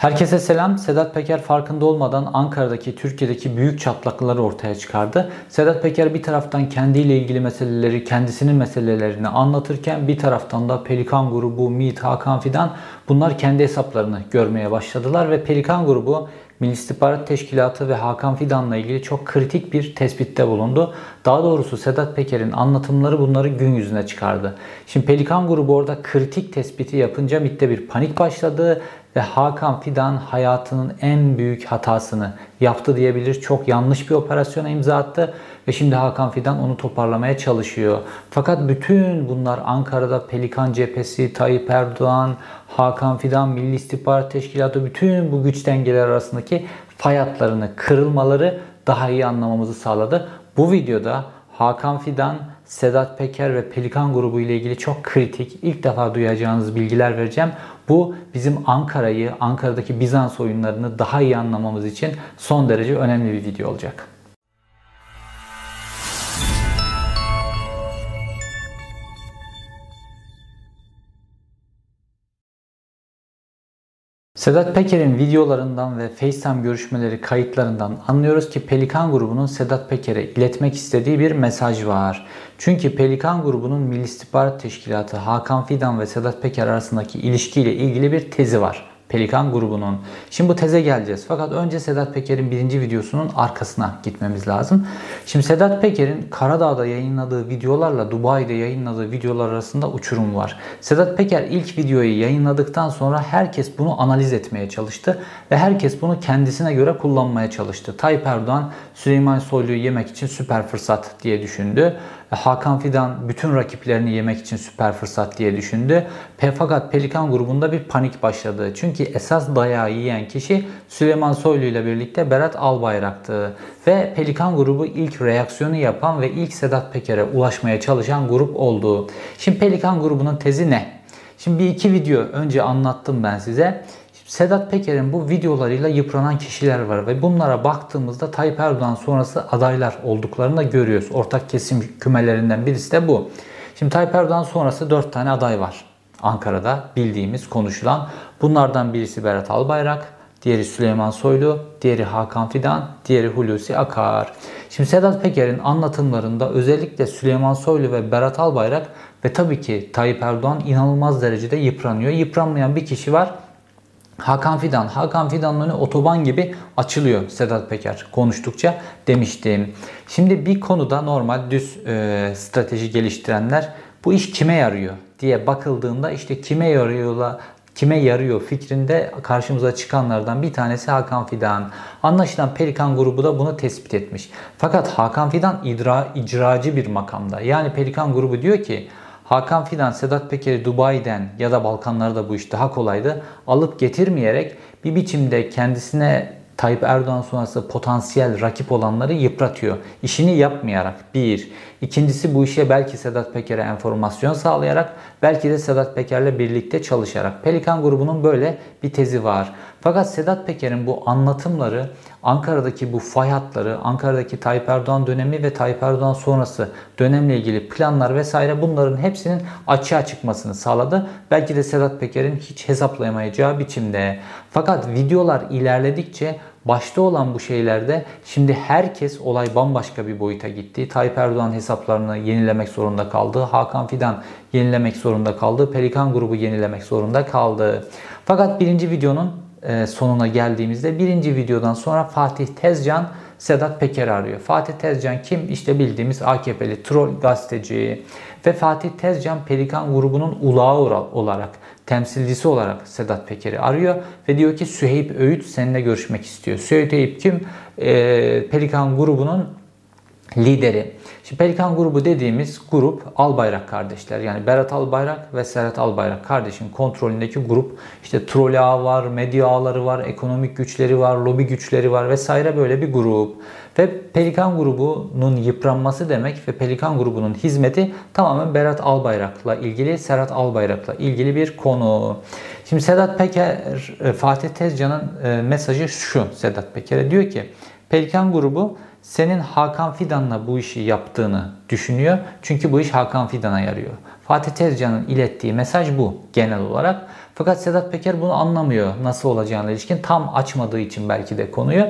Herkese selam. Sedat Peker farkında olmadan Ankara'daki, Türkiye'deki büyük çatlakları ortaya çıkardı. Sedat Peker bir taraftan kendiyle ilgili meseleleri, kendisinin meselelerini anlatırken bir taraftan da Pelikan grubu, MİT, Hakan Fidan bunlar kendi hesaplarını görmeye başladılar ve Pelikan grubu Milli İstihbarat Teşkilatı ve Hakan Fidan'la ilgili çok kritik bir tespitte bulundu. Daha doğrusu Sedat Peker'in anlatımları bunları gün yüzüne çıkardı. Şimdi Pelikan grubu orada kritik tespiti yapınca MİT'te bir panik başladı ve Hakan Fidan hayatının en büyük hatasını yaptı diyebilir. Çok yanlış bir operasyona imza attı ve şimdi Hakan Fidan onu toparlamaya çalışıyor. Fakat bütün bunlar Ankara'da Pelikan cephesi, Tayyip Erdoğan, Hakan Fidan, Milli İstihbarat Teşkilatı bütün bu güç dengeleri arasındaki fay hatlarını, kırılmaları daha iyi anlamamızı sağladı. Bu videoda Hakan Fidan, Sedat Peker ve Pelikan grubu ile ilgili çok kritik, ilk defa duyacağınız bilgiler vereceğim. Bu bizim Ankara'yı, Ankara'daki Bizans oyunlarını daha iyi anlamamız için son derece önemli bir video olacak. Sedat Peker'in videolarından ve FaceTime görüşmeleri kayıtlarından anlıyoruz ki Pelikan grubunun Sedat Peker'e iletmek istediği bir mesaj var. Çünkü Pelikan grubunun Milli İstihbarat Teşkilatı Hakan Fidan ve Sedat Peker arasındaki ilişkiyle ilgili bir tezi var. Pelikan grubunun. Şimdi bu teze geleceğiz. Fakat önce Sedat Peker'in birinci videosunun arkasına gitmemiz lazım. Şimdi Sedat Peker'in Karadağ'da yayınladığı videolarla Dubai'de yayınladığı videolar arasında uçurum var. Sedat Peker ilk videoyu yayınladıktan sonra herkes bunu analiz etmeye çalıştı ve herkes bunu kendisine göre kullanmaya çalıştı. Tayyip Erdoğan Süleyman Soylu'yu yemek için süper fırsat diye düşündü. Hakan Fidan bütün rakiplerini yemek için süper fırsat diye düşündü. Fakat Pelikan grubunda bir panik başladı. Çünkü esas dayağı yiyen kişi Süleyman Soylu ile birlikte Berat Albayrak'tı. Ve Pelikan grubu ilk reaksiyonu yapan ve ilk Sedat Peker'e ulaşmaya çalışan grup oldu. Şimdi Pelikan grubunun tezi ne? Şimdi bir iki video önce anlattım ben size. Sedat Peker'in bu videolarıyla yıpranan kişiler var ve bunlara baktığımızda Tayyip Erdoğan sonrası adaylar olduklarını da görüyoruz. Ortak kesim kümelerinden birisi de bu. Şimdi Tayyip Erdoğan sonrası 4 tane aday var. Ankara'da bildiğimiz, konuşulan. Bunlardan birisi Berat Albayrak, diğeri Süleyman Soylu, diğeri Hakan Fidan, diğeri Hulusi Akar. Şimdi Sedat Peker'in anlatımlarında özellikle Süleyman Soylu ve Berat Albayrak ve tabii ki Tayyip Erdoğan inanılmaz derecede yıpranıyor. Yıpranmayan bir kişi var. Hakan Fidan. Hakan Fidan'ın önü otoban gibi açılıyor Sedat Peker konuştukça demiştim. Şimdi bir konuda normal düz e, strateji geliştirenler bu iş kime yarıyor diye bakıldığında işte kime yarıyorla kime yarıyor fikrinde karşımıza çıkanlardan bir tanesi Hakan Fidan. Anlaşılan Pelikan grubu da bunu tespit etmiş. Fakat Hakan Fidan idra, icracı bir makamda. Yani Pelikan grubu diyor ki Hakan Fidan, Sedat Peker'i Dubai'den ya da Balkanlarda bu iş daha kolaydı. Alıp getirmeyerek bir biçimde kendisine Tayyip Erdoğan sonrası potansiyel rakip olanları yıpratıyor. İşini yapmayarak bir. İkincisi bu işe belki Sedat Peker'e enformasyon sağlayarak belki de Sedat Peker'le birlikte çalışarak. Pelikan grubunun böyle bir tezi var. Fakat Sedat Peker'in bu anlatımları Ankara'daki bu fay hatları, Ankara'daki Tayyip Erdoğan dönemi ve Tayyip Erdoğan sonrası dönemle ilgili planlar vesaire bunların hepsinin açığa çıkmasını sağladı. Belki de Sedat Peker'in hiç hesaplayamayacağı biçimde. Fakat videolar ilerledikçe başta olan bu şeylerde şimdi herkes olay bambaşka bir boyuta gitti. Tayyip Erdoğan hesaplarını yenilemek zorunda kaldı. Hakan Fidan yenilemek zorunda kaldı. Pelikan grubu yenilemek zorunda kaldı. Fakat birinci videonun sonuna geldiğimizde birinci videodan sonra Fatih Tezcan Sedat Peker arıyor. Fatih Tezcan kim? İşte bildiğimiz AKP'li troll gazeteci ve Fatih Tezcan Pelikan grubunun ulağı olarak, temsilcisi olarak Sedat Peker'i arıyor ve diyor ki Süheyb Öğüt seninle görüşmek istiyor. Süheyb Öğüt kim? Ee, Pelikan grubunun lideri. Şimdi Pelikan grubu dediğimiz grup Albayrak kardeşler. Yani Berat Albayrak ve Serhat Albayrak kardeşin kontrolündeki grup. İşte troll ağı var, medya ağları var, ekonomik güçleri var, lobi güçleri var vesaire böyle bir grup. Ve Pelikan grubunun yıpranması demek ve Pelikan grubunun hizmeti tamamen Berat Albayrak'la ilgili, Serhat Albayrak'la ilgili bir konu. Şimdi Sedat Peker, Fatih Tezcan'ın e, mesajı şu Sedat Peker'e diyor ki Pelikan grubu senin Hakan Fidan'la bu işi yaptığını düşünüyor. Çünkü bu iş Hakan Fidan'a yarıyor. Fatih Tezcan'ın ilettiği mesaj bu genel olarak. Fakat Sedat Peker bunu anlamıyor nasıl olacağına ilişkin. Tam açmadığı için belki de konuyu.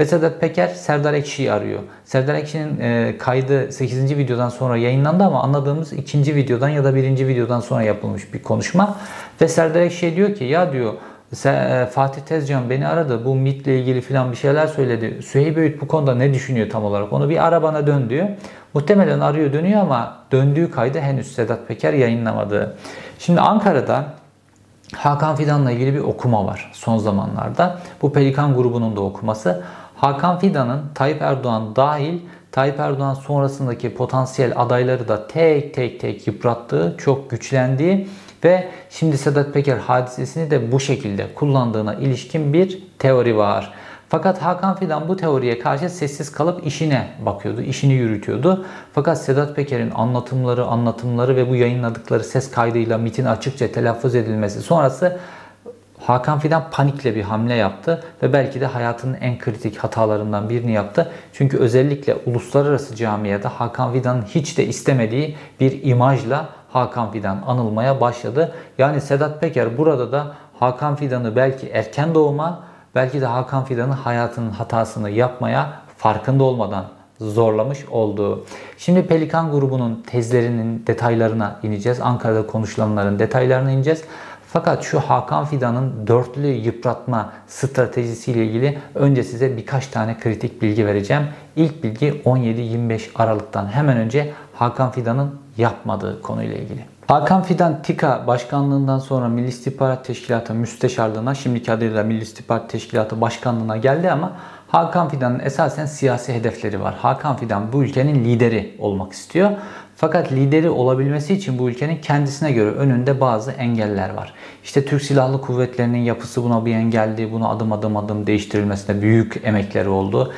Ve Sedat Peker Serdar Ekşi'yi arıyor. Serdar Ekşi'nin e, kaydı 8. videodan sonra yayınlandı ama anladığımız 2. videodan ya da 1. videodan sonra yapılmış bir konuşma. Ve Serdar Ekşi'ye diyor ki ya diyor e, Fatih Tezcan beni aradı. Bu MIT ile ilgili falan bir şeyler söyledi. Süheyb Öğüt bu konuda ne düşünüyor tam olarak? Onu bir ara bana dön diyor. Muhtemelen arıyor dönüyor ama döndüğü kaydı henüz Sedat Peker yayınlamadı. Şimdi Ankara'da Hakan Fidan'la ilgili bir okuma var son zamanlarda. Bu Pelikan grubunun da okuması. Hakan Fidan'ın Tayyip Erdoğan dahil Tayyip Erdoğan sonrasındaki potansiyel adayları da tek tek tek yıprattığı, çok güçlendiği ve şimdi Sedat Peker hadisesini de bu şekilde kullandığına ilişkin bir teori var. Fakat Hakan Fidan bu teoriye karşı sessiz kalıp işine bakıyordu, işini yürütüyordu. Fakat Sedat Peker'in anlatımları, anlatımları ve bu yayınladıkları ses kaydıyla MIT'in açıkça telaffuz edilmesi sonrası Hakan Fidan panikle bir hamle yaptı ve belki de hayatının en kritik hatalarından birini yaptı. Çünkü özellikle uluslararası camiada Hakan Fidan'ın hiç de istemediği bir imajla Hakan Fidan anılmaya başladı. Yani Sedat Peker burada da Hakan Fidan'ı belki erken doğuma, belki de Hakan Fidan'ın hayatının hatasını yapmaya farkında olmadan zorlamış oldu. Şimdi Pelikan grubunun tezlerinin detaylarına ineceğiz. Ankara'da konuşulanların detaylarına ineceğiz. Fakat şu Hakan Fidan'ın dörtlü yıpratma stratejisiyle ilgili önce size birkaç tane kritik bilgi vereceğim. İlk bilgi 17-25 Aralık'tan hemen önce Hakan Fidan'ın yapmadığı konuyla ilgili. Hakan Fidan TİKA başkanlığından sonra Milli İstihbarat Teşkilatı müsteşarlığına, şimdiki adıyla Milli İstihbarat Teşkilatı başkanlığına geldi ama Hakan Fidan'ın esasen siyasi hedefleri var. Hakan Fidan bu ülkenin lideri olmak istiyor. Fakat lideri olabilmesi için bu ülkenin kendisine göre önünde bazı engeller var. İşte Türk Silahlı Kuvvetleri'nin yapısı buna bir engeldi. Bunu adım adım adım değiştirilmesine büyük emekleri oldu.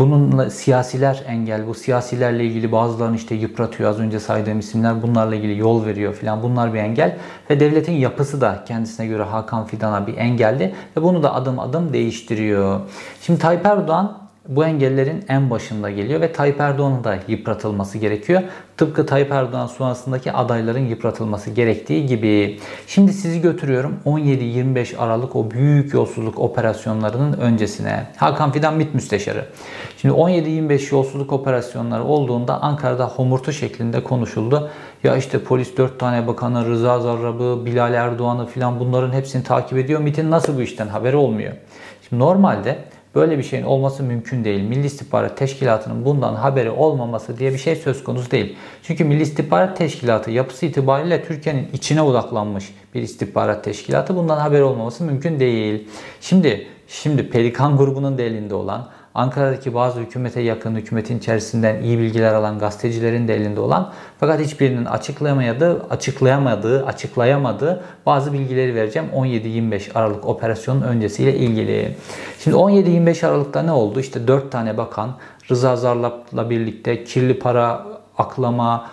Bununla siyasiler engel. Bu siyasilerle ilgili bazılarını işte yıpratıyor. Az önce saydığım isimler bunlarla ilgili yol veriyor filan. Bunlar bir engel. Ve devletin yapısı da kendisine göre Hakan Fidan'a bir engeldi. Ve bunu da adım adım değiştiriyor. Şimdi Tayyip Erdoğan bu engellerin en başında geliyor ve Tayyip Erdoğan'ın da yıpratılması gerekiyor. Tıpkı Tayyip Erdoğan sonrasındaki adayların yıpratılması gerektiği gibi. Şimdi sizi götürüyorum 17-25 Aralık o büyük yolsuzluk operasyonlarının öncesine. Hakan Fidan MİT Müsteşarı. Şimdi 17-25 yolsuzluk operasyonları olduğunda Ankara'da homurtu şeklinde konuşuldu. Ya işte polis 4 tane bakanı, Rıza Zarrab'ı, Bilal Erdoğan'ı filan bunların hepsini takip ediyor. MİT'in nasıl bu işten haberi olmuyor? Şimdi normalde Böyle bir şeyin olması mümkün değil. Milli İstihbarat Teşkilatı'nın bundan haberi olmaması diye bir şey söz konusu değil. Çünkü Milli İstihbarat Teşkilatı yapısı itibariyle Türkiye'nin içine odaklanmış bir istihbarat teşkilatı. Bundan haberi olmaması mümkün değil. Şimdi şimdi Pelikan grubunun da elinde olan Ankara'daki bazı hükümete yakın, hükümetin içerisinden iyi bilgiler alan gazetecilerin de elinde olan fakat hiçbirinin açıklayamadığı, açıklayamadığı, açıklayamadığı bazı bilgileri vereceğim 17-25 Aralık operasyonun öncesiyle ilgili. Şimdi 17-25 Aralık'ta ne oldu? İşte 4 tane bakan Rıza Zarlap'la birlikte kirli para aklama,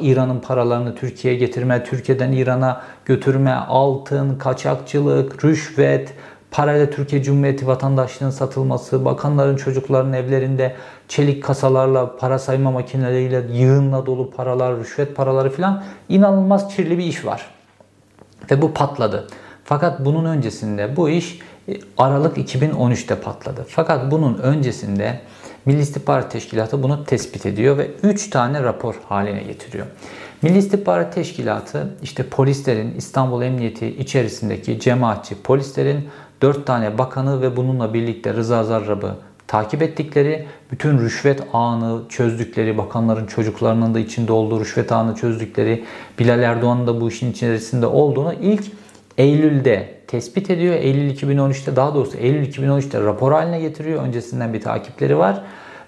İran'ın paralarını Türkiye'ye getirme, Türkiye'den İran'a götürme, altın, kaçakçılık, rüşvet, parayla Türkiye Cumhuriyeti vatandaşlığının satılması, bakanların çocukların evlerinde çelik kasalarla, para sayma makineleriyle yığınla dolu paralar, rüşvet paraları filan inanılmaz kirli bir iş var. Ve bu patladı. Fakat bunun öncesinde bu iş e, Aralık 2013'te patladı. Fakat bunun öncesinde Milli İstihbarat Teşkilatı bunu tespit ediyor ve 3 tane rapor haline getiriyor. Milli İstihbarat Teşkilatı işte polislerin İstanbul Emniyeti içerisindeki cemaatçi polislerin 4 tane bakanı ve bununla birlikte Rıza Zarrab'ı takip ettikleri, bütün rüşvet ağını çözdükleri, bakanların çocuklarının da içinde olduğu rüşvet ağını çözdükleri, Bilal Erdoğan'ın da bu işin içerisinde olduğunu ilk Eylül'de tespit ediyor. Eylül 2013'te daha doğrusu Eylül 2013'te rapor haline getiriyor. Öncesinden bir takipleri var.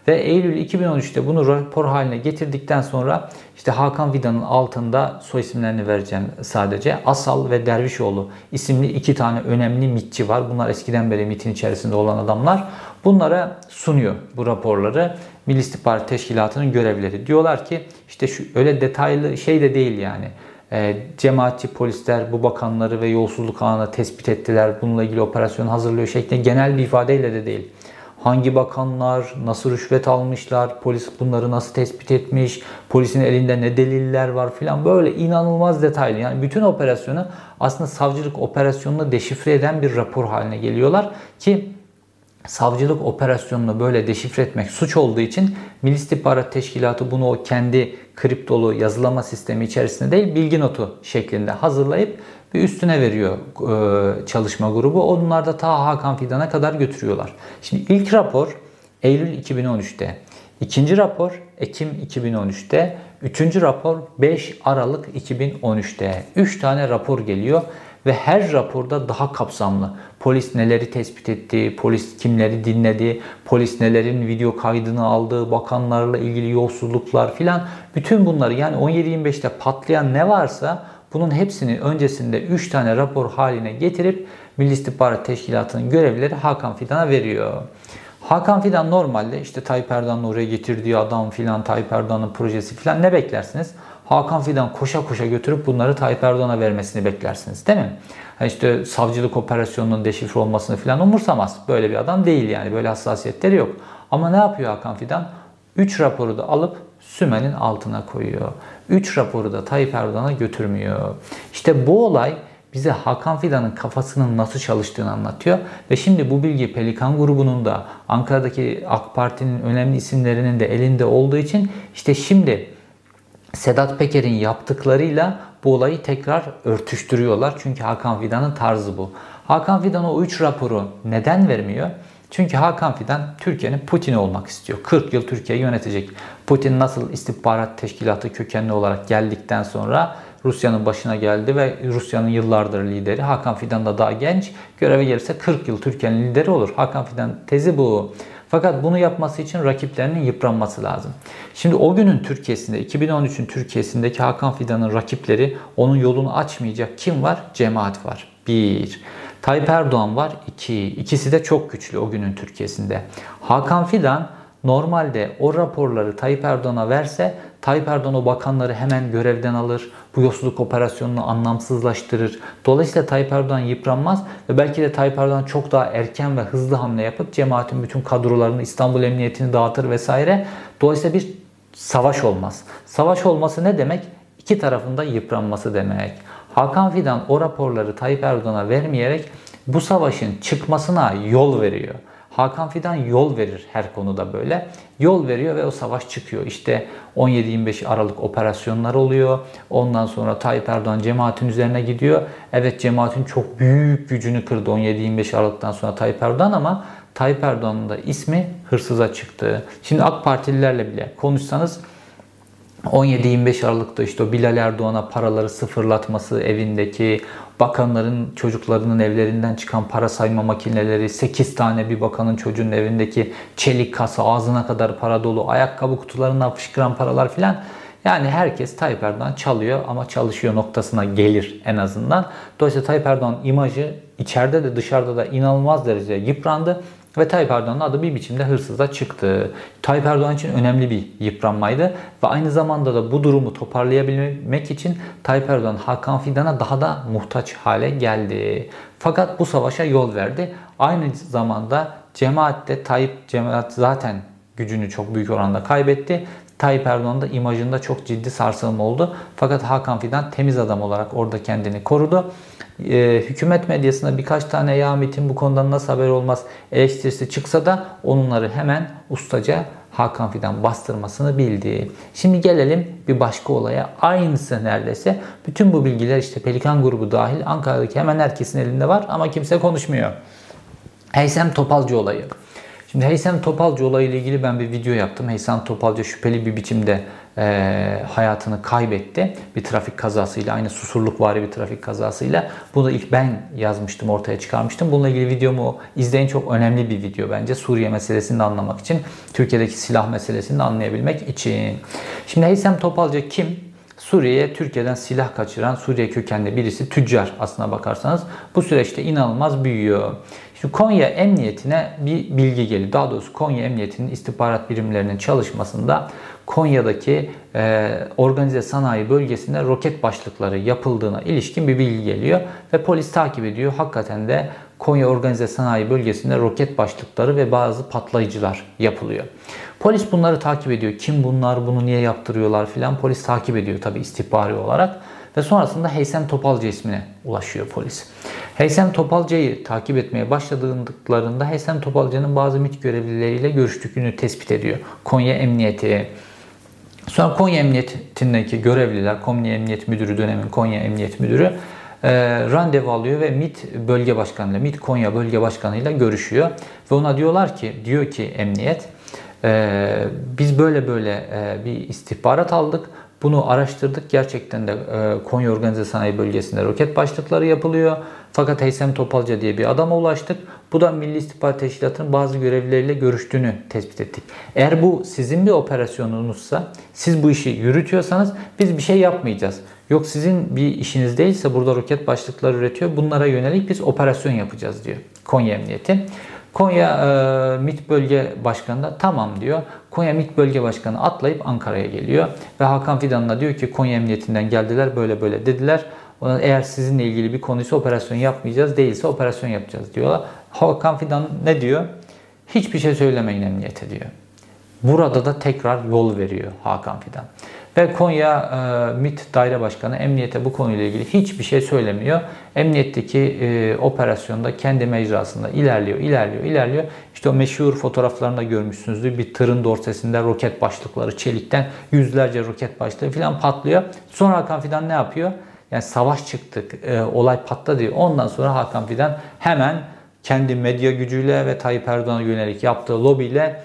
Ve Eylül 2013'te bunu rapor haline getirdikten sonra işte Hakan Vida'nın altında soy isimlerini vereceğim sadece. Asal ve Dervişoğlu isimli iki tane önemli mitçi var. Bunlar eskiden beri MIT'in içerisinde olan adamlar. Bunlara sunuyor bu raporları. Milli İstihbarat Teşkilatı'nın görevleri. Diyorlar ki işte şu öyle detaylı şey de değil yani. E, cemaatçi polisler bu bakanları ve yolsuzluk ağını tespit ettiler. Bununla ilgili operasyon hazırlıyor şeklinde genel bir ifadeyle de değil. Hangi bakanlar nasıl rüşvet almışlar, polis bunları nasıl tespit etmiş, polisin elinde ne deliller var filan böyle inanılmaz detaylı. Yani bütün operasyonu aslında savcılık operasyonunu deşifre eden bir rapor haline geliyorlar ki savcılık operasyonunu böyle deşifre etmek suç olduğu için Milli İstihbarat Teşkilatı bunu o kendi kriptolu yazılama sistemi içerisinde değil bilgi notu şeklinde hazırlayıp bir üstüne veriyor e, çalışma grubu. Onlar da ta Hakan Fidan'a kadar götürüyorlar. Şimdi ilk rapor Eylül 2013'te. ikinci rapor Ekim 2013'te. Üçüncü rapor 5 Aralık 2013'te. 3 tane rapor geliyor ve her raporda daha kapsamlı. Polis neleri tespit etti, polis kimleri dinledi, polis nelerin video kaydını aldı, bakanlarla ilgili yolsuzluklar filan bütün bunları yani 17-25'te patlayan ne varsa bunun hepsini öncesinde 3 tane rapor haline getirip Milli İstihbarat Teşkilatı'nın görevlileri Hakan Fidan'a veriyor. Hakan Fidan normalde işte Tayyip Erdoğan'ın oraya getirdiği adam filan, Tayyip Erdoğan'ın projesi filan ne beklersiniz? Hakan Fidan koşa koşa götürüp bunları Tayyip Erdoğan'a vermesini beklersiniz değil mi? Yani işte savcılık operasyonunun deşifre olmasını filan umursamaz. Böyle bir adam değil yani böyle hassasiyetleri yok. Ama ne yapıyor Hakan Fidan? 3 raporu da alıp sümenin altına koyuyor. 3 raporu da Tayyip Erdoğan'a götürmüyor. İşte bu olay bize Hakan Fidan'ın kafasının nasıl çalıştığını anlatıyor. Ve şimdi bu bilgi Pelikan grubunun da Ankara'daki AK Parti'nin önemli isimlerinin de elinde olduğu için işte şimdi Sedat Peker'in yaptıklarıyla bu olayı tekrar örtüştürüyorlar. Çünkü Hakan Fidan'ın tarzı bu. Hakan Fidan o 3 raporu neden vermiyor? Çünkü Hakan Fidan Türkiye'nin Putin'i olmak istiyor. 40 yıl Türkiye'yi yönetecek. Putin nasıl istihbarat teşkilatı kökenli olarak geldikten sonra Rusya'nın başına geldi ve Rusya'nın yıllardır lideri. Hakan Fidan da daha genç. Göreve gelirse 40 yıl Türkiye'nin lideri olur. Hakan Fidan tezi bu. Fakat bunu yapması için rakiplerinin yıpranması lazım. Şimdi o günün Türkiye'sinde, 2013'ün Türkiye'sindeki Hakan Fidan'ın rakipleri onun yolunu açmayacak kim var? Cemaat var. Bir. Tayyip Erdoğan var. iki. İkisi de çok güçlü o günün Türkiye'sinde. Hakan Fidan normalde o raporları Tayyip Erdoğan'a verse Tayyip Erdoğan o bakanları hemen görevden alır. Bu yolsuzluk operasyonunu anlamsızlaştırır. Dolayısıyla Tayyip Erdoğan yıpranmaz ve belki de Tayyip Erdoğan çok daha erken ve hızlı hamle yapıp cemaatin bütün kadrolarını İstanbul Emniyetini dağıtır vesaire. Dolayısıyla bir savaş olmaz. Savaş olması ne demek? İki tarafında yıpranması demek. Hakan Fidan o raporları Tayyip Erdoğan'a vermeyerek bu savaşın çıkmasına yol veriyor. Hakan Fidan yol verir her konuda böyle. Yol veriyor ve o savaş çıkıyor. İşte 17-25 Aralık operasyonlar oluyor. Ondan sonra Tayyip Erdoğan cemaatin üzerine gidiyor. Evet cemaatin çok büyük gücünü kırdı 17-25 Aralık'tan sonra Tayyip Erdoğan ama Tayyip Erdoğan'ın da ismi hırsıza çıktı. Şimdi AK Partililerle bile konuşsanız 17-25 Aralık'ta işte o Bilal Erdoğan'a paraları sıfırlatması evindeki bakanların çocuklarının evlerinden çıkan para sayma makineleri, 8 tane bir bakanın çocuğunun evindeki çelik kasa, ağzına kadar para dolu, ayakkabı kutularından fışkıran paralar filan. Yani herkes Tayyip Erdoğan çalıyor ama çalışıyor noktasına gelir en azından. Dolayısıyla Tayyip Erdoğan imajı içeride de dışarıda da inanılmaz derecede yıprandı. Ve Tayyip Erdoğan'ın adı bir biçimde hırsıza çıktı. Tayyip Erdoğan için önemli bir yıpranmaydı. Ve aynı zamanda da bu durumu toparlayabilmek için Tayyip Erdoğan Hakan Fidan'a daha da muhtaç hale geldi. Fakat bu savaşa yol verdi. Aynı zamanda cemaatte Tayyip cemaat zaten gücünü çok büyük oranda kaybetti. Tayyip Erdoğan da imajında çok ciddi sarsılma oldu. Fakat Hakan Fidan temiz adam olarak orada kendini korudu. Ee, hükümet medyasında birkaç tane ya Metin bu konudan nasıl haber olmaz eleştirisi çıksa da onları hemen ustaca Hakan Fidan bastırmasını bildi. Şimdi gelelim bir başka olaya. Aynısı neredeyse. Bütün bu bilgiler işte Pelikan grubu dahil Ankara'daki hemen herkesin elinde var ama kimse konuşmuyor. Heysem Topalcı olayı. Şimdi Heysem Topalcı olayıyla ilgili ben bir video yaptım. Heysem Topalcı şüpheli bir biçimde e, hayatını kaybetti. Bir trafik kazasıyla, aynı susurluk vari bir trafik kazasıyla. Bunu ilk ben yazmıştım, ortaya çıkarmıştım. Bununla ilgili videomu izleyin. Çok önemli bir video bence. Suriye meselesini de anlamak için, Türkiye'deki silah meselesini de anlayabilmek için. Şimdi Heysem Topalcı kim? Suriye'ye Türkiye'den silah kaçıran Suriye kökenli birisi tüccar aslına bakarsanız. Bu süreçte inanılmaz büyüyor. Şimdi Konya Emniyetine bir bilgi geliyor. Daha doğrusu Konya Emniyetinin istihbarat birimlerinin çalışmasında Konya'daki e, organize sanayi bölgesinde roket başlıkları yapıldığına ilişkin bir bilgi geliyor ve polis takip ediyor. Hakikaten de Konya Organize Sanayi Bölgesi'nde roket başlıkları ve bazı patlayıcılar yapılıyor. Polis bunları takip ediyor. Kim bunlar, bunu niye yaptırıyorlar filan. Polis takip ediyor tabi istihbari olarak. Ve sonrasında Heysem Topalcı ismine ulaşıyor polis. Heysem Topalcı'yı takip etmeye başladıklarında Heysem Topalcı'nın bazı MİT görevlileriyle görüştüğünü tespit ediyor. Konya Emniyeti. Sonra Konya Emniyeti'ndeki görevliler, Konya Emniyet Müdürü dönemin Konya Emniyet Müdürü e, randevu alıyor ve MİT Bölge Başkanı ile MİT Konya Bölge Başkanı ile görüşüyor. Ve ona diyorlar ki, diyor ki emniyet, e, biz böyle böyle e, bir istihbarat aldık. Bunu araştırdık. Gerçekten de e, Konya Organize Sanayi Bölgesi'nde roket başlıkları yapılıyor. Fakat Heysem Topalca diye bir adama ulaştık. Bu da Milli İstihbarat Teşkilatı'nın bazı görevlileriyle görüştüğünü tespit ettik. Eğer bu sizin bir operasyonunuzsa, siz bu işi yürütüyorsanız biz bir şey yapmayacağız. Yok sizin bir işiniz değilse burada roket başlıkları üretiyor. Bunlara yönelik biz operasyon yapacağız diyor Konya Emniyeti. Konya e, MİT Bölge Başkanı da tamam diyor. Konya MİT Bölge Başkanı atlayıp Ankara'ya geliyor. Ve Hakan Fidan'la diyor ki Konya Emniyetinden geldiler böyle böyle dediler. Eğer sizinle ilgili bir konuysa operasyon yapmayacağız değilse operasyon yapacağız diyorlar. Hakan Fidan ne diyor? Hiçbir şey söylemeyin emniyete diyor. Burada da tekrar yol veriyor Hakan Fidan. Ve Konya e, MİT Daire Başkanı emniyete bu konuyla ilgili hiçbir şey söylemiyor. Emniyetteki e, operasyonda kendi mecrasında ilerliyor, ilerliyor, ilerliyor. İşte o meşhur fotoğraflarında görmüşsünüzdür. Bir tırın dorsesinde roket başlıkları çelikten yüzlerce roket başlığı falan patlıyor. Sonra Hakan Fidan ne yapıyor? Yani savaş çıktık, e, olay patladı. Ondan sonra Hakan Fidan hemen kendi medya gücüyle ve Tayyip Erdoğan'a yönelik yaptığı lobiyle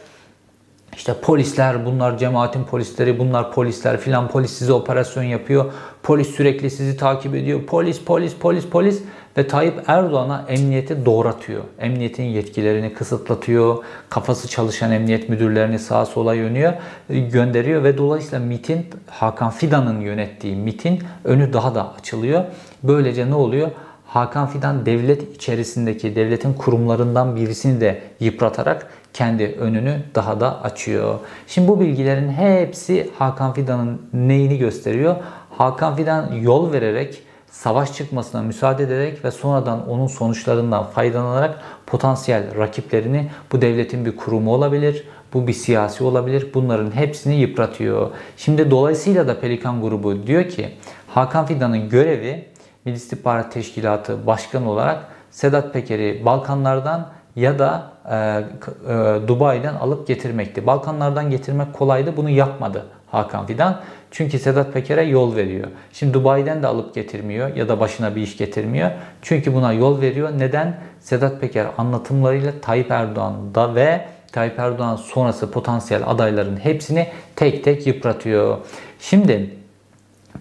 işte polisler bunlar cemaatin polisleri bunlar polisler filan polis size operasyon yapıyor. Polis sürekli sizi takip ediyor. Polis polis polis polis ve Tayyip Erdoğan'a emniyeti doğratıyor. Emniyetin yetkilerini kısıtlatıyor. Kafası çalışan emniyet müdürlerini sağa sola yönüyor, gönderiyor ve dolayısıyla MIT'in Hakan Fidan'ın yönettiği MIT'in önü daha da açılıyor. Böylece ne oluyor? Hakan Fidan devlet içerisindeki devletin kurumlarından birisini de yıpratarak kendi önünü daha da açıyor. Şimdi bu bilgilerin hepsi Hakan Fidan'ın neyini gösteriyor? Hakan Fidan yol vererek savaş çıkmasına müsaade ederek ve sonradan onun sonuçlarından faydalanarak potansiyel rakiplerini bu devletin bir kurumu olabilir, bu bir siyasi olabilir. Bunların hepsini yıpratıyor. Şimdi dolayısıyla da Pelikan grubu diyor ki Hakan Fidan'ın görevi Milli İstihbarat Teşkilatı Başkanı olarak Sedat Peker'i Balkanlardan ya da e, e, Dubai'den alıp getirmekti. Balkanlardan getirmek kolaydı. Bunu yapmadı Hakan Fidan. Çünkü Sedat Peker'e yol veriyor. Şimdi Dubai'den de alıp getirmiyor ya da başına bir iş getirmiyor. Çünkü buna yol veriyor. Neden? Sedat Peker anlatımlarıyla Tayyip Erdoğan'da ve Tayyip Erdoğan sonrası potansiyel adayların hepsini tek tek yıpratıyor. Şimdi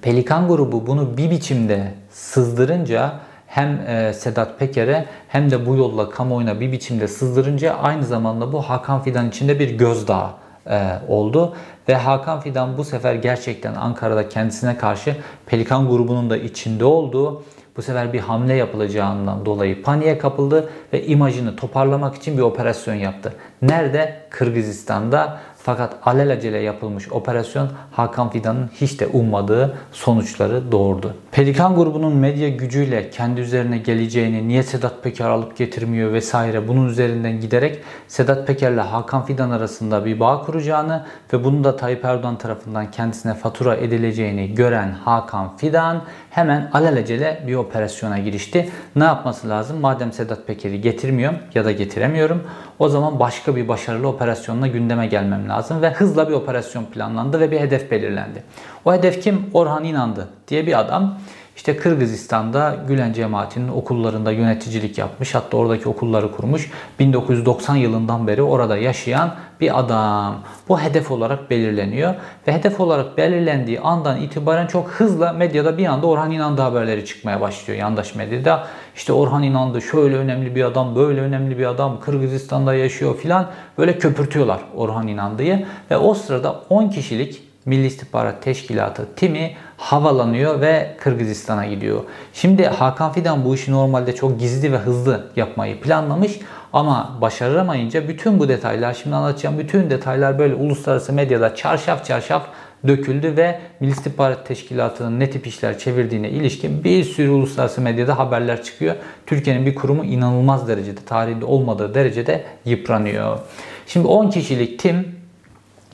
Pelikan grubu bunu bir biçimde sızdırınca hem e, Sedat Peker'e hem de bu yolla kamuoyuna bir biçimde sızdırınca aynı zamanda bu Hakan Fidan içinde bir gözdağı e, oldu. Ve Hakan Fidan bu sefer gerçekten Ankara'da kendisine karşı Pelikan grubunun da içinde olduğu bu sefer bir hamle yapılacağından dolayı paniğe kapıldı ve imajını toparlamak için bir operasyon yaptı. Nerede? Kırgızistan'da fakat alelacele yapılmış operasyon Hakan Fidan'ın hiç de ummadığı sonuçları doğurdu. Pelikan grubunun medya gücüyle kendi üzerine geleceğini, niye Sedat Peker alıp getirmiyor vesaire bunun üzerinden giderek Sedat Peker ile Hakan Fidan arasında bir bağ kuracağını ve bunu da Tayyip Erdoğan tarafından kendisine fatura edileceğini gören Hakan Fidan hemen alelacele bir operasyona girişti. Ne yapması lazım? Madem Sedat Peker'i getirmiyorum ya da getiremiyorum o zaman başka bir başarılı operasyonla gündeme gelmem lazım ve hızla bir operasyon planlandı ve bir hedef belirlendi. O hedef kim? Orhan İnandı diye bir adam. İşte Kırgızistan'da Gülen cemaatinin okullarında yöneticilik yapmış. Hatta oradaki okulları kurmuş. 1990 yılından beri orada yaşayan bir adam. Bu hedef olarak belirleniyor. Ve hedef olarak belirlendiği andan itibaren çok hızla medyada bir anda Orhan İnandı haberleri çıkmaya başlıyor. Yandaş medyada işte Orhan İnandı şöyle önemli bir adam, böyle önemli bir adam, Kırgızistan'da yaşıyor filan. Böyle köpürtüyorlar Orhan İnandı'yı. Ve o sırada 10 kişilik Milli İstihbarat Teşkilatı timi havalanıyor ve Kırgızistan'a gidiyor. Şimdi Hakan Fidan bu işi normalde çok gizli ve hızlı yapmayı planlamış ama başaramayınca bütün bu detaylar, şimdi anlatacağım bütün detaylar böyle uluslararası medyada çarşaf çarşaf döküldü ve Milli İstihbarat Teşkilatı'nın ne tip işler çevirdiğine ilişkin bir sürü uluslararası medyada haberler çıkıyor. Türkiye'nin bir kurumu inanılmaz derecede, tarihinde olmadığı derecede yıpranıyor. Şimdi 10 kişilik tim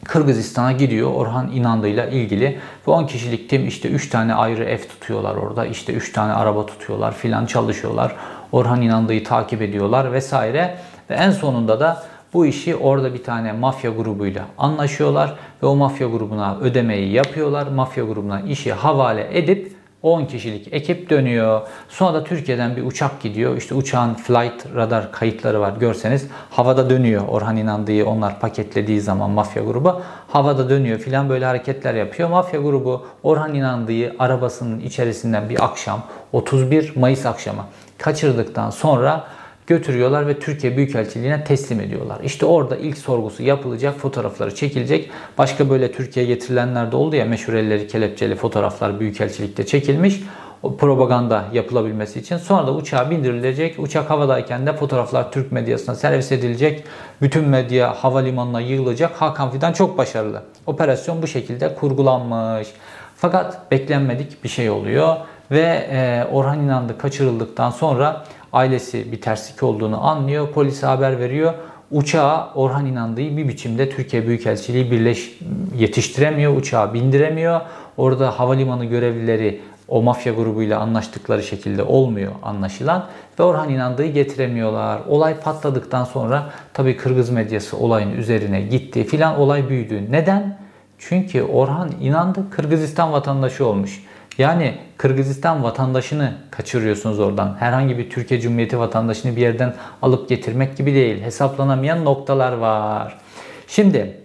Kırgızistan'a gidiyor Orhan İnandı ile ilgili. Bu 10 kişilik tim işte 3 tane ayrı ev tutuyorlar orada. İşte 3 tane araba tutuyorlar filan çalışıyorlar. Orhan İnandı'yı takip ediyorlar vesaire. Ve en sonunda da bu işi orada bir tane mafya grubuyla anlaşıyorlar ve o mafya grubuna ödemeyi yapıyorlar. Mafya grubuna işi havale edip 10 kişilik ekip dönüyor. Sonra da Türkiye'den bir uçak gidiyor. İşte uçağın flight radar kayıtları var görseniz. Havada dönüyor Orhan İnandı'yı onlar paketlediği zaman mafya grubu. Havada dönüyor filan böyle hareketler yapıyor. Mafya grubu Orhan İnandı'yı arabasının içerisinden bir akşam 31 Mayıs akşamı kaçırdıktan sonra götürüyorlar ve Türkiye Büyükelçiliğine teslim ediyorlar. İşte orada ilk sorgusu yapılacak, fotoğrafları çekilecek. Başka böyle Türkiye'ye getirilenler de oldu ya meşhur elleri kelepçeli fotoğraflar Büyükelçilikte çekilmiş. O propaganda yapılabilmesi için. Sonra da uçağa bindirilecek. Uçak havadayken de fotoğraflar Türk medyasına servis edilecek. Bütün medya havalimanına yığılacak. Hakan Fidan çok başarılı. Operasyon bu şekilde kurgulanmış. Fakat beklenmedik bir şey oluyor ve e, Orhan İnandı kaçırıldıktan sonra ailesi bir terslik olduğunu anlıyor. Polise haber veriyor. Uçağa Orhan İnandı'yı bir biçimde Türkiye Büyükelçiliği birleş yetiştiremiyor. Uçağa bindiremiyor. Orada havalimanı görevlileri o mafya grubuyla anlaştıkları şekilde olmuyor anlaşılan ve Orhan İnandı'yı getiremiyorlar. Olay patladıktan sonra tabii Kırgız medyası olayın üzerine gitti filan olay büyüdü. Neden? Çünkü Orhan İnandı Kırgızistan vatandaşı olmuş. Yani Kırgızistan vatandaşını kaçırıyorsunuz oradan. Herhangi bir Türkiye Cumhuriyeti vatandaşını bir yerden alıp getirmek gibi değil. Hesaplanamayan noktalar var. Şimdi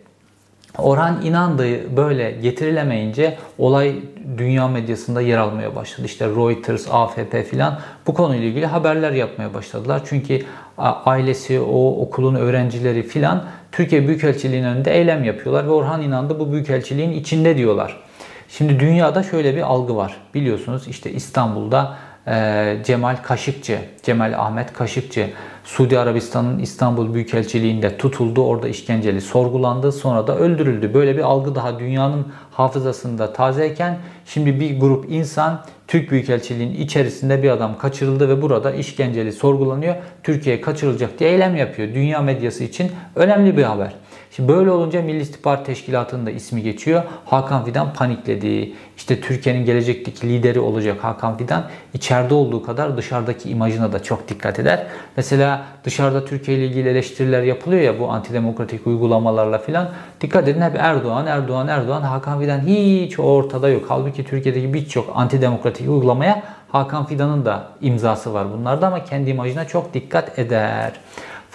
Orhan İnandı böyle getirilemeyince olay dünya medyasında yer almaya başladı. İşte Reuters, AFP filan bu konuyla ilgili haberler yapmaya başladılar. Çünkü ailesi, o okulun öğrencileri filan Türkiye Büyükelçiliği'nin önünde eylem yapıyorlar ve Orhan İnandı bu büyükelçiliğin içinde diyorlar. Şimdi dünyada şöyle bir algı var. Biliyorsunuz işte İstanbul'da e, Cemal Kaşıkçı, Cemal Ahmet Kaşıkçı Suudi Arabistan'ın İstanbul Büyükelçiliğinde tutuldu. Orada işkenceli sorgulandı. Sonra da öldürüldü. Böyle bir algı daha dünyanın hafızasında tazeyken şimdi bir grup insan Türk Büyükelçiliğinin içerisinde bir adam kaçırıldı ve burada işkenceli sorgulanıyor. Türkiye'ye kaçırılacak diye eylem yapıyor. Dünya medyası için önemli bir haber. Şimdi böyle olunca Milli İstihbarat Teşkilatı'nın da ismi geçiyor. Hakan Fidan panikledi. İşte Türkiye'nin gelecekteki lideri olacak Hakan Fidan içeride olduğu kadar dışarıdaki imajına da çok dikkat eder. Mesela dışarıda Türkiye ile ilgili eleştiriler yapılıyor ya bu antidemokratik uygulamalarla filan. Dikkat edin hep Erdoğan, Erdoğan, Erdoğan. Hakan Fidan hiç ortada yok. Halbuki Türkiye'deki birçok antidemokratik uygulamaya Hakan Fidan'ın da imzası var bunlarda ama kendi imajına çok dikkat eder.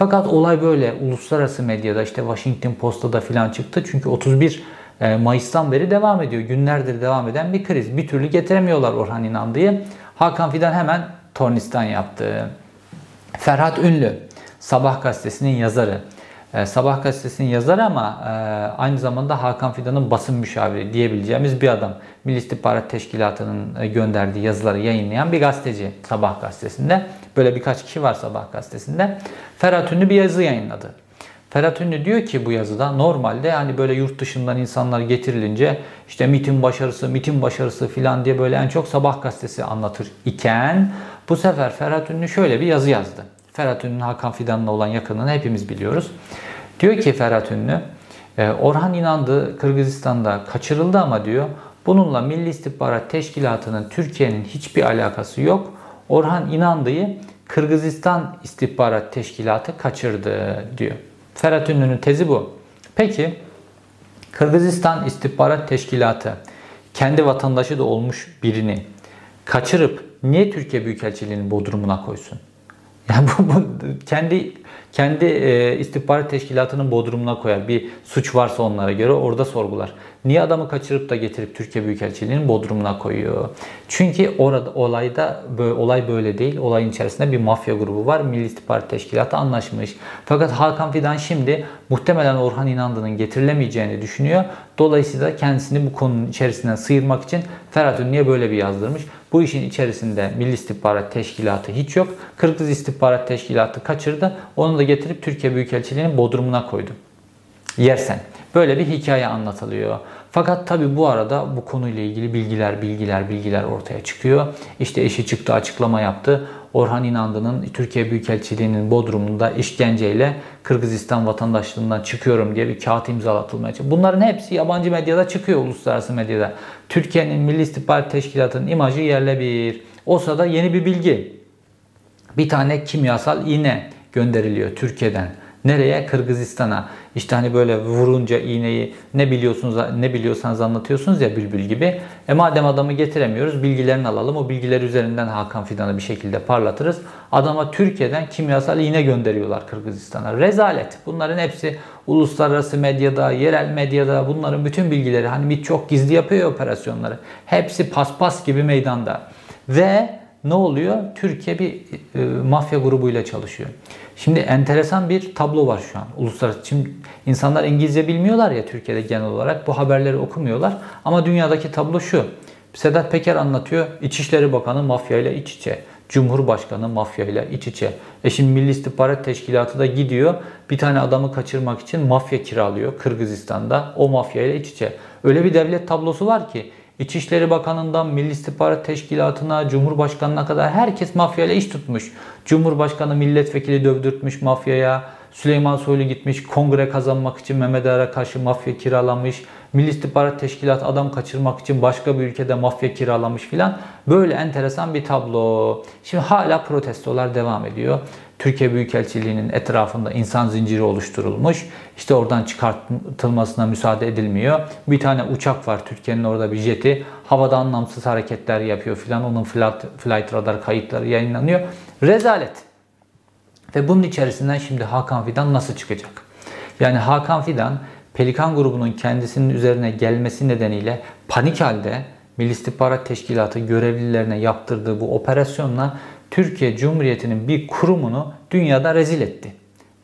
Fakat olay böyle uluslararası medyada işte Washington Post'ta da filan çıktı. Çünkü 31 e, Mayıs'tan beri devam ediyor. Günlerdir devam eden bir kriz. Bir türlü getiremiyorlar Orhan İnandı'yı. Hakan Fidan hemen tornistan yaptı. Ferhat Ünlü, Sabah gazetesinin yazarı. E, Sabah gazetesinin yazarı ama e, aynı zamanda Hakan Fidan'ın basın müşaviri diyebileceğimiz bir adam. Milli İstihbarat Teşkilatı'nın gönderdiği yazıları yayınlayan bir gazeteci Sabah gazetesinde. Böyle birkaç kişi var Sabah gazetesinde. Ferhat Ünlü bir yazı yayınladı. Ferhat Ünlü diyor ki bu yazıda normalde hani böyle yurt dışından insanlar getirilince işte MIT'in başarısı, MIT'in başarısı filan diye böyle en çok Sabah gazetesi anlatır iken bu sefer Ferhat Ünlü şöyle bir yazı yazdı. Ferhat Ünlü'nün Hakan Fidan'la olan yakınlığını hepimiz biliyoruz. Diyor ki Ferhat Ünlü, e, Orhan İnandı Kırgızistan'da kaçırıldı ama diyor bununla Milli İstihbarat Teşkilatı'nın Türkiye'nin hiçbir alakası yok. Orhan İnandı'yı Kırgızistan İstihbarat Teşkilatı kaçırdı diyor. Ferhat Ünlü'nün tezi bu. Peki Kırgızistan İstihbarat Teşkilatı kendi vatandaşı da olmuş birini kaçırıp niye Türkiye Büyükelçiliği'nin bodrumuna koysun? Yani bu, bu kendi kendi e, istihbarat teşkilatının bodrumuna koyar. Bir suç varsa onlara göre orada sorgular. Niye adamı kaçırıp da getirip Türkiye Büyükelçiliği'nin bodrumuna koyuyor? Çünkü orada olayda böyle, olay böyle değil. Olayın içerisinde bir mafya grubu var. Milli İstihbarat Teşkilatı anlaşmış. Fakat Hakan Fidan şimdi muhtemelen Orhan İnandı'nın getirilemeyeceğini düşünüyor. Dolayısıyla kendisini bu konunun içerisinden sıyırmak için Ferhat Ünlü'ye böyle bir yazdırmış. Bu işin içerisinde Milli İstihbarat Teşkilatı hiç yok. Kırgız İstihbarat Teşkilatı kaçırdı. Onu da getirip Türkiye Büyükelçiliği'nin bodrumuna koydu. Yersen. Böyle bir hikaye anlatılıyor. Fakat tabi bu arada bu konuyla ilgili bilgiler, bilgiler, bilgiler ortaya çıkıyor. İşte eşi çıktı açıklama yaptı. Orhan İnandı'nın Türkiye Büyükelçiliği'nin Bodrum'unda işkenceyle Kırgızistan vatandaşlığından çıkıyorum diye bir kağıt imzalatılmaya çalışıyor. Bunların hepsi yabancı medyada çıkıyor, uluslararası medyada. Türkiye'nin Milli İstihbarat Teşkilatı'nın imajı yerle bir. O sırada yeni bir bilgi. Bir tane kimyasal iğne gönderiliyor Türkiye'den. Nereye? Kırgızistan'a. İşte hani böyle vurunca iğneyi ne biliyorsunuz ne biliyorsanız anlatıyorsunuz ya bülbül gibi. E madem adamı getiremiyoruz bilgilerini alalım. O bilgiler üzerinden Hakan Fidan'ı bir şekilde parlatırız. Adama Türkiye'den kimyasal iğne gönderiyorlar Kırgızistan'a. Rezalet. Bunların hepsi uluslararası medyada, yerel medyada bunların bütün bilgileri hani MİT çok gizli yapıyor operasyonları. Hepsi paspas gibi meydanda. Ve ne oluyor? Türkiye bir e, mafya grubuyla çalışıyor. Şimdi enteresan bir tablo var şu an uluslararası. Şimdi insanlar İngilizce bilmiyorlar ya Türkiye'de genel olarak bu haberleri okumuyorlar. Ama dünyadaki tablo şu. Sedat Peker anlatıyor. İçişleri Bakanı mafya ile iç içe. Cumhurbaşkanı mafya ile iç içe. E şimdi Milli İstihbarat Teşkilatı da gidiyor. Bir tane adamı kaçırmak için mafya kiralıyor Kırgızistan'da. O mafya ile iç içe. Öyle bir devlet tablosu var ki İçişleri Bakanı'ndan Milli İstihbarat Teşkilatı'na, Cumhurbaşkanı'na kadar herkes mafyayla iş tutmuş. Cumhurbaşkanı milletvekili dövdürtmüş mafyaya. Süleyman Soylu gitmiş kongre kazanmak için Mehmet Ağar'a karşı mafya kiralamış. Milli İstihbarat Teşkilatı adam kaçırmak için başka bir ülkede mafya kiralamış filan. Böyle enteresan bir tablo. Şimdi hala protestolar devam ediyor. Türkiye Büyükelçiliği'nin etrafında insan zinciri oluşturulmuş. İşte oradan çıkartılmasına müsaade edilmiyor. Bir tane uçak var Türkiye'nin orada bir jeti. Havada anlamsız hareketler yapıyor filan. Onun flight, flight radar kayıtları yayınlanıyor. Rezalet. Ve bunun içerisinden şimdi Hakan Fidan nasıl çıkacak? Yani Hakan Fidan Pelikan grubunun kendisinin üzerine gelmesi nedeniyle panik halde Milli İstihbarat Teşkilatı görevlilerine yaptırdığı bu operasyonla Türkiye Cumhuriyeti'nin bir kurumunu dünyada rezil etti.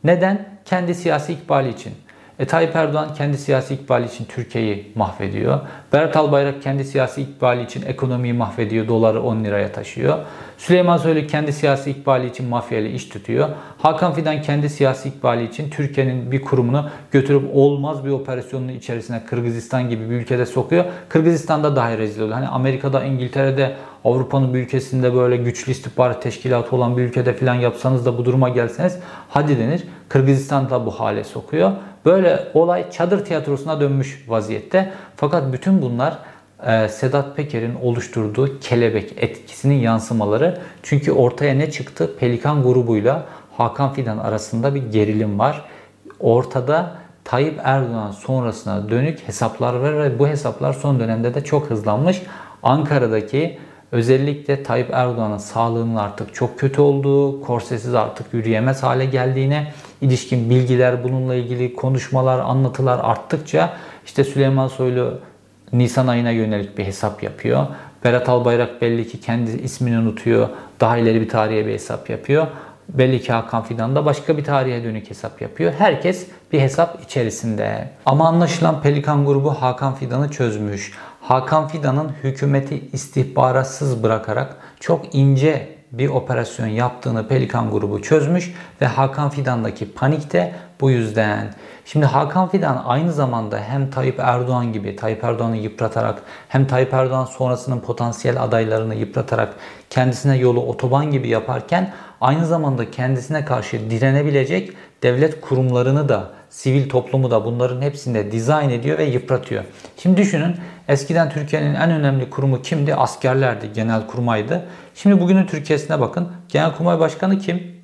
Neden? Kendi siyasi ikbali için. E, Tayyip Erdoğan kendi siyasi ikbali için Türkiye'yi mahvediyor. Berat Albayrak kendi siyasi ikbali için ekonomiyi mahvediyor. Doları 10 liraya taşıyor. Süleyman Soylu kendi siyasi ikbali için mafya ile iş tutuyor. Hakan Fidan kendi siyasi ikbali için Türkiye'nin bir kurumunu götürüp olmaz bir operasyonun içerisine Kırgızistan gibi bir ülkede sokuyor. Kırgızistan'da dahi rezil oluyor. Hani Amerika'da, İngiltere'de, Avrupa'nın bir ülkesinde böyle güçlü istihbarat teşkilatı olan bir ülkede falan yapsanız da bu duruma gelseniz hadi denir. Kırgızistan'da bu hale sokuyor. Böyle olay çadır tiyatrosuna dönmüş vaziyette. Fakat bütün bunlar e, Sedat Peker'in oluşturduğu kelebek etkisinin yansımaları. Çünkü ortaya ne çıktı? Pelikan grubuyla Hakan Fidan arasında bir gerilim var. Ortada Tayyip Erdoğan sonrasına dönük hesaplar var ve bu hesaplar son dönemde de çok hızlanmış. Ankara'daki özellikle Tayyip Erdoğan'ın sağlığının artık çok kötü olduğu, korsesiz artık yürüyemez hale geldiğine ilişkin bilgiler, bununla ilgili konuşmalar, anlatılar arttıkça işte Süleyman Soylu Nisan ayına yönelik bir hesap yapıyor. Berat Albayrak belli ki kendi ismini unutuyor. Daha ileri bir tarihe bir hesap yapıyor. Belli ki Hakan Fidan da başka bir tarihe dönük hesap yapıyor. Herkes bir hesap içerisinde. Ama anlaşılan Pelikan grubu Hakan Fidan'ı çözmüş. Hakan Fidan'ın hükümeti istihbaratsız bırakarak çok ince bir operasyon yaptığını Pelikan grubu çözmüş ve Hakan Fidan'daki panik de bu yüzden. Şimdi Hakan Fidan aynı zamanda hem Tayyip Erdoğan gibi Tayyip Erdoğan'ı yıpratarak hem Tayyip Erdoğan sonrasının potansiyel adaylarını yıpratarak kendisine yolu otoban gibi yaparken aynı zamanda kendisine karşı direnebilecek devlet kurumlarını da sivil toplumu da bunların hepsinde dizayn ediyor ve yıpratıyor. Şimdi düşünün eskiden Türkiye'nin en önemli kurumu kimdi? Askerlerdi, genel kurmaydı. Şimdi bugünün Türkiye'sine bakın. Genelkurmay Başkanı kim?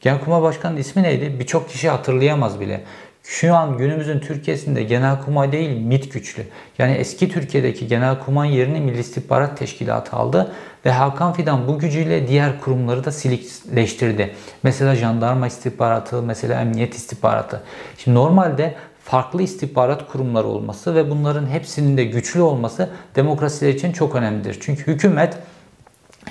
Genelkurmay Başkanı'nın ismi neydi? Birçok kişi hatırlayamaz bile. Şu an günümüzün Türkiye'sinde genelkurmay değil MİT güçlü. Yani eski Türkiye'deki genelkurmay yerini Milli İstihbarat Teşkilatı aldı ve Hakan Fidan bu gücüyle diğer kurumları da silikleştirdi. Mesela jandarma istihbaratı, mesela emniyet istihbaratı. Şimdi normalde farklı istihbarat kurumları olması ve bunların hepsinin de güçlü olması demokrasiler için çok önemlidir. Çünkü hükümet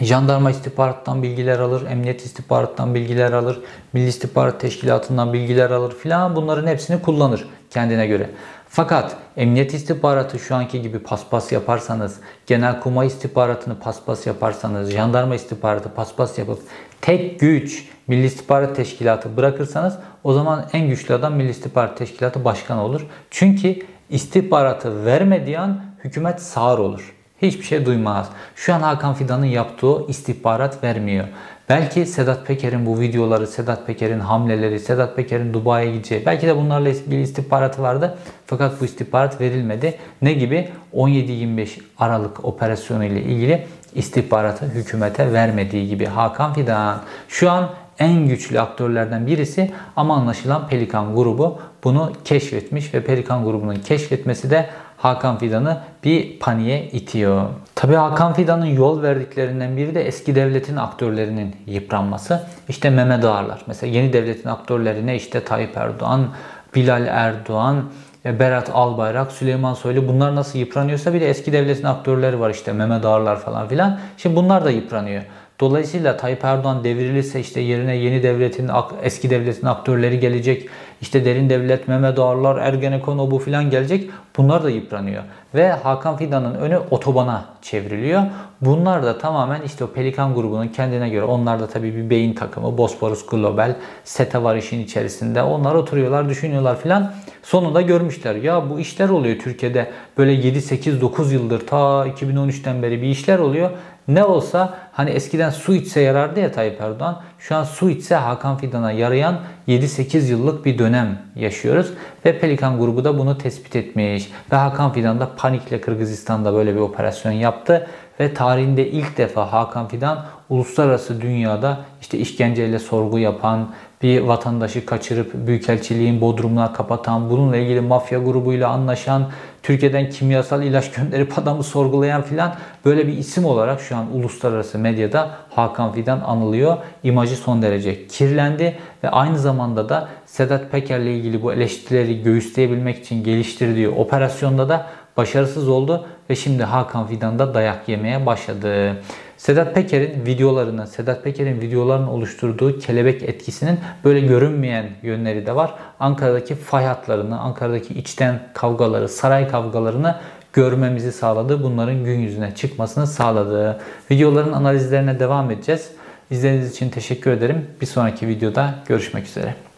Jandarma istihbarattan bilgiler alır, emniyet istihbarattan bilgiler alır, Milli İstihbarat Teşkilatı'ndan bilgiler alır filan bunların hepsini kullanır kendine göre. Fakat emniyet istihbaratı şu anki gibi paspas yaparsanız, genel kuma istihbaratını paspas yaparsanız, jandarma istihbaratı paspas yapıp tek güç Milli İstihbarat Teşkilatı bırakırsanız o zaman en güçlü adam Milli İstihbarat Teşkilatı Başkanı olur. Çünkü istihbaratı vermediği an hükümet sağır olur. Hiçbir şey duymaz. Şu an Hakan Fidan'ın yaptığı istihbarat vermiyor. Belki Sedat Peker'in bu videoları, Sedat Peker'in hamleleri, Sedat Peker'in Dubai'ye gideceği, belki de bunlarla ilgili istihbaratı vardı. Fakat bu istihbarat verilmedi. Ne gibi? 17-25 Aralık operasyonu ile ilgili istihbaratı hükümete vermediği gibi Hakan Fidan şu an en güçlü aktörlerden birisi ama anlaşılan Pelikan grubu bunu keşfetmiş ve Pelikan grubunun keşfetmesi de Hakan Fidan'ı bir paniğe itiyor. Tabii Hakan Fidan'ın yol verdiklerinden biri de eski devletin aktörlerinin yıpranması. İşte Mehmet Ağarlar. Mesela yeni devletin aktörlerine işte Tayyip Erdoğan, Bilal Erdoğan, Berat Albayrak, Süleyman Soylu bunlar nasıl yıpranıyorsa bir de eski devletin aktörleri var işte Mehmet Ağarlar falan filan. Şimdi bunlar da yıpranıyor. Dolayısıyla Tayyip Erdoğan devrilirse işte yerine yeni devletin, eski devletin aktörleri gelecek. İşte derin devlet, Mehmet Ağarlar, Ergenekon bu filan gelecek. Bunlar da yıpranıyor. Ve Hakan Fidan'ın önü otobana çevriliyor. Bunlar da tamamen işte o Pelikan grubunun kendine göre. Onlar da tabii bir beyin takımı. Bosporus Global, SETA var işin içerisinde. Onlar oturuyorlar, düşünüyorlar filan. Sonunda görmüşler. Ya bu işler oluyor Türkiye'de. Böyle 7, 8, 9 yıldır ta 2013'ten beri bir işler oluyor. Ne olsa hani eskiden su içse yarardı ya Tayyip Erdoğan. Şu an su içse Hakan Fidan'a yarayan 7-8 yıllık bir dönem yaşıyoruz. Ve Pelikan grubu da bunu tespit etmiş. Ve Hakan Fidan da panikle Kırgızistan'da böyle bir operasyon yaptı. Ve tarihinde ilk defa Hakan Fidan uluslararası dünyada işte işkenceyle sorgu yapan, bir vatandaşı kaçırıp büyükelçiliğin bodrumuna kapatan, bununla ilgili mafya grubuyla anlaşan, Türkiye'den kimyasal ilaç gönderip adamı sorgulayan filan böyle bir isim olarak şu an uluslararası medyada Hakan Fidan anılıyor. İmajı son derece kirlendi ve aynı zamanda da Sedat Peker'le ilgili bu eleştirileri göğüsleyebilmek için geliştirdiği operasyonda da başarısız oldu ve şimdi Hakan Fidan da dayak yemeye başladı. Sedat Peker'in videolarını, Sedat Peker'in videolarının oluşturduğu kelebek etkisinin böyle görünmeyen yönleri de var. Ankara'daki fay hatlarını, Ankara'daki içten kavgaları, saray kavgalarını görmemizi sağladı. Bunların gün yüzüne çıkmasını sağladı. Videoların analizlerine devam edeceğiz. İzlediğiniz için teşekkür ederim. Bir sonraki videoda görüşmek üzere.